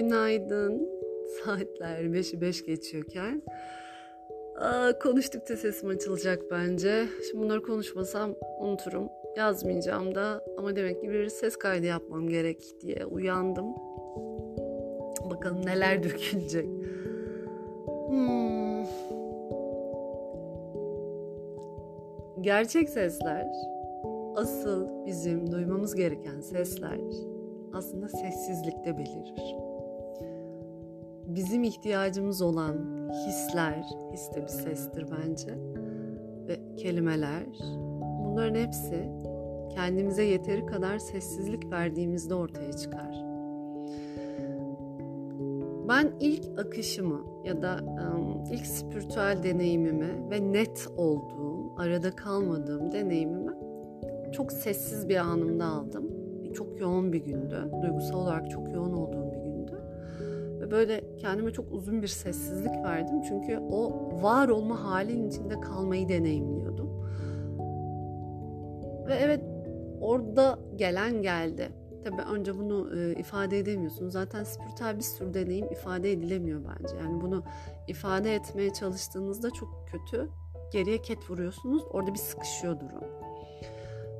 günaydın. Saatler 5'i 5 geçiyorken. Aa, konuştukça sesim açılacak bence. Şimdi bunları konuşmasam unuturum. Yazmayacağım da ama demek ki bir ses kaydı yapmam gerek diye uyandım. Bakalım neler dökülecek. Hmm. Gerçek sesler, asıl bizim duymamız gereken sesler aslında sessizlikte belirir. Bizim ihtiyacımız olan hisler, his de bir sestir bence ve kelimeler bunların hepsi kendimize yeteri kadar sessizlik verdiğimizde ortaya çıkar. Ben ilk akışımı ya da ilk spiritüel deneyimimi ve net olduğum, arada kalmadığım deneyimimi çok sessiz bir anımda aldım çok yoğun bir gündü. Duygusal olarak çok yoğun olduğum. Böyle kendime çok uzun bir sessizlik verdim. Çünkü o var olma halin içinde kalmayı deneyimliyordum. Ve evet orada gelen geldi. Tabii önce bunu e, ifade edemiyorsun. Zaten spiritüel bir sürü deneyim ifade edilemiyor bence. Yani bunu ifade etmeye çalıştığınızda çok kötü. Geriye ket vuruyorsunuz. Orada bir sıkışıyor durum.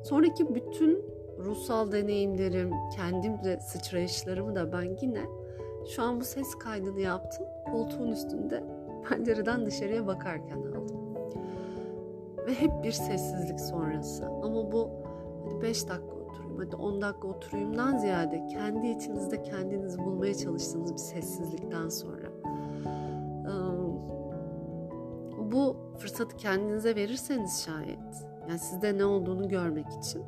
Sonraki bütün ruhsal deneyimlerim, kendimle sıçrayışlarımı da ben yine şu an bu ses kaydını yaptım. Koltuğun üstünde pencereden dışarıya bakarken aldım. Ve hep bir sessizlik sonrası. Ama bu hadi 5 dakika oturayım, hadi 10 dakika oturayımdan ziyade kendi içinizde kendinizi bulmaya çalıştığınız bir sessizlikten sonra. Bu fırsatı kendinize verirseniz şayet, yani sizde ne olduğunu görmek için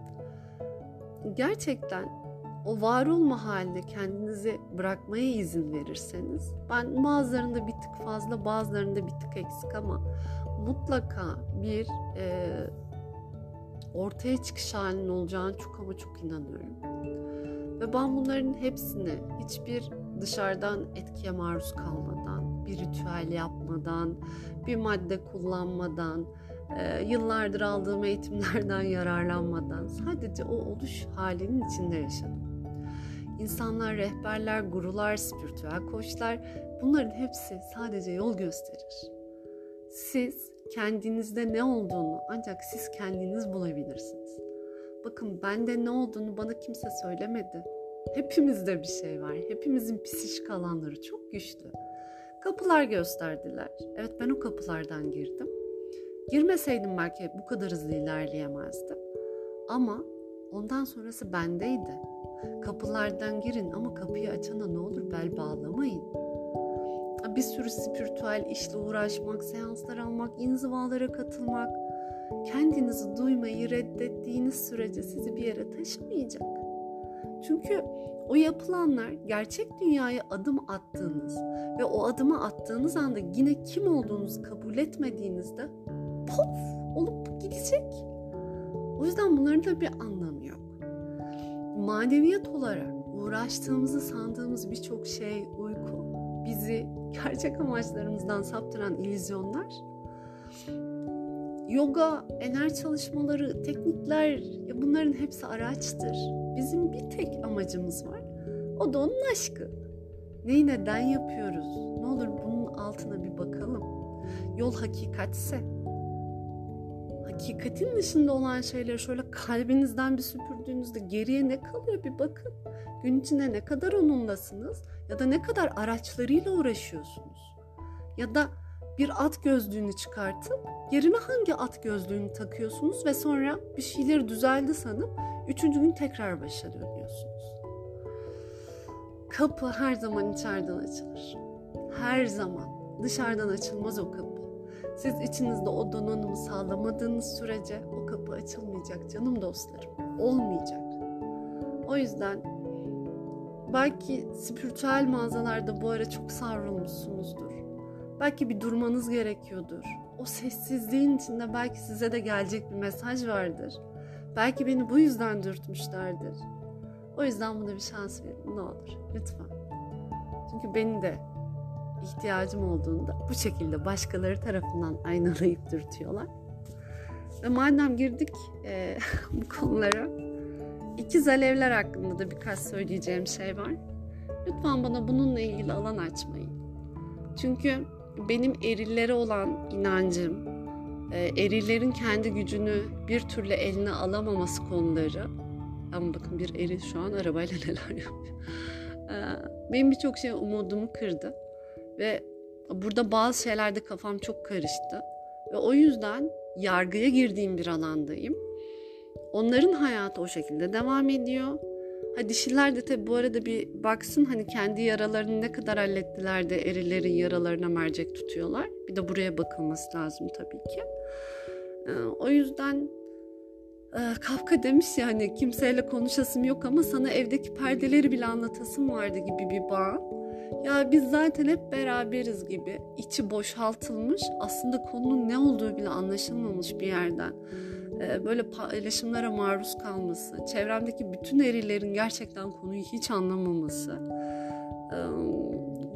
gerçekten o var olma haline kendinizi bırakmaya izin verirseniz ben bazılarında bir tık fazla bazılarında bir tık eksik ama mutlaka bir e, ortaya çıkış halinin olacağını çok ama çok inanıyorum. Ve ben bunların hepsini hiçbir dışarıdan etkiye maruz kalmadan, bir ritüel yapmadan, bir madde kullanmadan, e, yıllardır aldığım eğitimlerden yararlanmadan sadece o oluş halinin içinde yaşadım. İnsanlar, rehberler, gurular, spiritüel koçlar bunların hepsi sadece yol gösterir. Siz kendinizde ne olduğunu ancak siz kendiniz bulabilirsiniz. Bakın bende ne olduğunu bana kimse söylemedi. Hepimizde bir şey var. Hepimizin psişik alanları çok güçlü. Kapılar gösterdiler. Evet ben o kapılardan girdim Girmeseydim belki bu kadar hızlı ilerleyemezdim. Ama ondan sonrası bendeydi. Kapılardan girin ama kapıyı açana ne olur bel bağlamayın. Bir sürü spiritüel işle uğraşmak, seanslar almak, inzivalara katılmak, kendinizi duymayı reddettiğiniz sürece sizi bir yere taşımayacak. Çünkü o yapılanlar gerçek dünyaya adım attığınız ve o adımı attığınız anda yine kim olduğunuzu kabul etmediğinizde pof olup gidecek. O yüzden bunların da bir anlamı. Maneviyat olarak uğraştığımızı sandığımız birçok şey, uyku, bizi gerçek amaçlarımızdan saptıran illüzyonlar, yoga, enerji çalışmaları, teknikler bunların hepsi araçtır. Bizim bir tek amacımız var. O da onun aşkı. Neyi neden yapıyoruz? Ne olur bunun altına bir bakalım. Yol hakikatse hakikatin dışında olan şeyleri şöyle kalbinizden bir süpürdüğünüzde geriye ne kalıyor bir bakın. Gün içinde ne kadar onunlasınız ya da ne kadar araçlarıyla uğraşıyorsunuz. Ya da bir at gözlüğünü çıkartıp yerine hangi at gözlüğünü takıyorsunuz ve sonra bir şeyleri düzeldi sanıp üçüncü gün tekrar başa dönüyorsunuz. Kapı her zaman içeriden açılır. Her zaman dışarıdan açılmaz o kapı. Siz içinizde o donanımı sağlamadığınız sürece o kapı açılmayacak canım dostlarım. Olmayacak. O yüzden belki spiritüel mağazalarda bu ara çok savrulmuşsunuzdur. Belki bir durmanız gerekiyordur. O sessizliğin içinde belki size de gelecek bir mesaj vardır. Belki beni bu yüzden dürtmüşlerdir. O yüzden buna bir şans verin ne olur lütfen. Çünkü beni de ihtiyacım olduğunda bu şekilde başkaları tarafından aynalayıp dürtüyorlar. Ve madem girdik e, bu konulara, ikiz alevler hakkında da birkaç söyleyeceğim şey var. Lütfen bana bununla ilgili alan açmayın. Çünkü benim erillere olan inancım, e, erilerin kendi gücünü bir türlü eline alamaması konuları. Ama bakın bir eril şu an arabayla neler yapıyor. E, benim birçok şey umudumu kırdı. Ve burada bazı şeylerde kafam çok karıştı. Ve o yüzden yargıya girdiğim bir alandayım. Onların hayatı o şekilde devam ediyor. Ha dişiler de tabi bu arada bir baksın hani kendi yaralarını ne kadar hallettiler de erilerin yaralarına mercek tutuyorlar. Bir de buraya bakılması lazım tabii ki. Ee, o yüzden e, Kafka demiş ya hani kimseyle konuşasım yok ama sana evdeki perdeleri bile anlatasım vardı gibi bir bağ. Ya biz zaten hep beraberiz gibi içi boşaltılmış aslında konunun ne olduğu bile anlaşılmamış bir yerden e, böyle paylaşımlara maruz kalması, çevremdeki bütün erilerin gerçekten konuyu hiç anlamaması. E,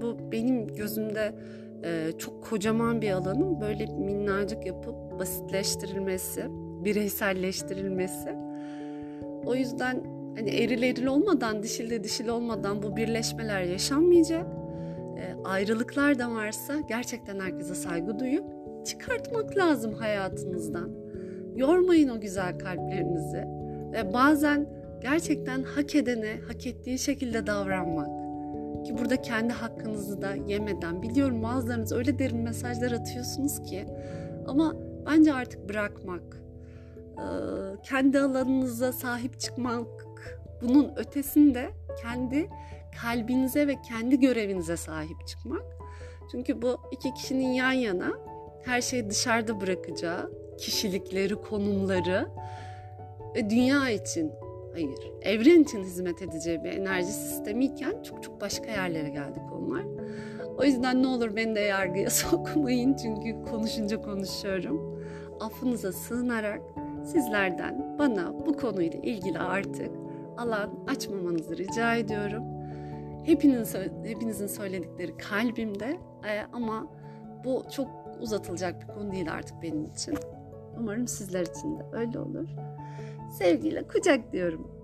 bu benim gözümde e, çok kocaman bir alanın böyle minnacık yapıp basitleştirilmesi, bireyselleştirilmesi. O yüzden hani eril eril olmadan, dişil de dişil olmadan bu birleşmeler yaşanmayacak. Ayrılıklar da varsa gerçekten herkese saygı duyup çıkartmak lazım hayatınızdan Yormayın o güzel kalplerinizi. Ve bazen gerçekten hak edene hak ettiği şekilde davranmak. Ki burada kendi hakkınızı da yemeden biliyorum bazılarınız öyle derin mesajlar atıyorsunuz ki ama bence artık bırakmak, kendi alanınıza sahip çıkmak, bunun ötesinde kendi kalbinize ve kendi görevinize sahip çıkmak. Çünkü bu iki kişinin yan yana her şeyi dışarıda bırakacağı, kişilikleri, konumları ve dünya için, hayır, evren için hizmet edeceği bir enerji sistemiyken çok çok başka yerlere geldik onlar. O yüzden ne olur beni de yargıya sokmayın çünkü konuşunca konuşuyorum. Affınıza sığınarak sizlerden bana bu konuyla ilgili artık alan açmamanızı rica ediyorum. Hepinizin, söyledikleri kalbimde e, ama bu çok uzatılacak bir konu değil artık benim için. Umarım sizler için de öyle olur. Sevgiyle kucak diyorum.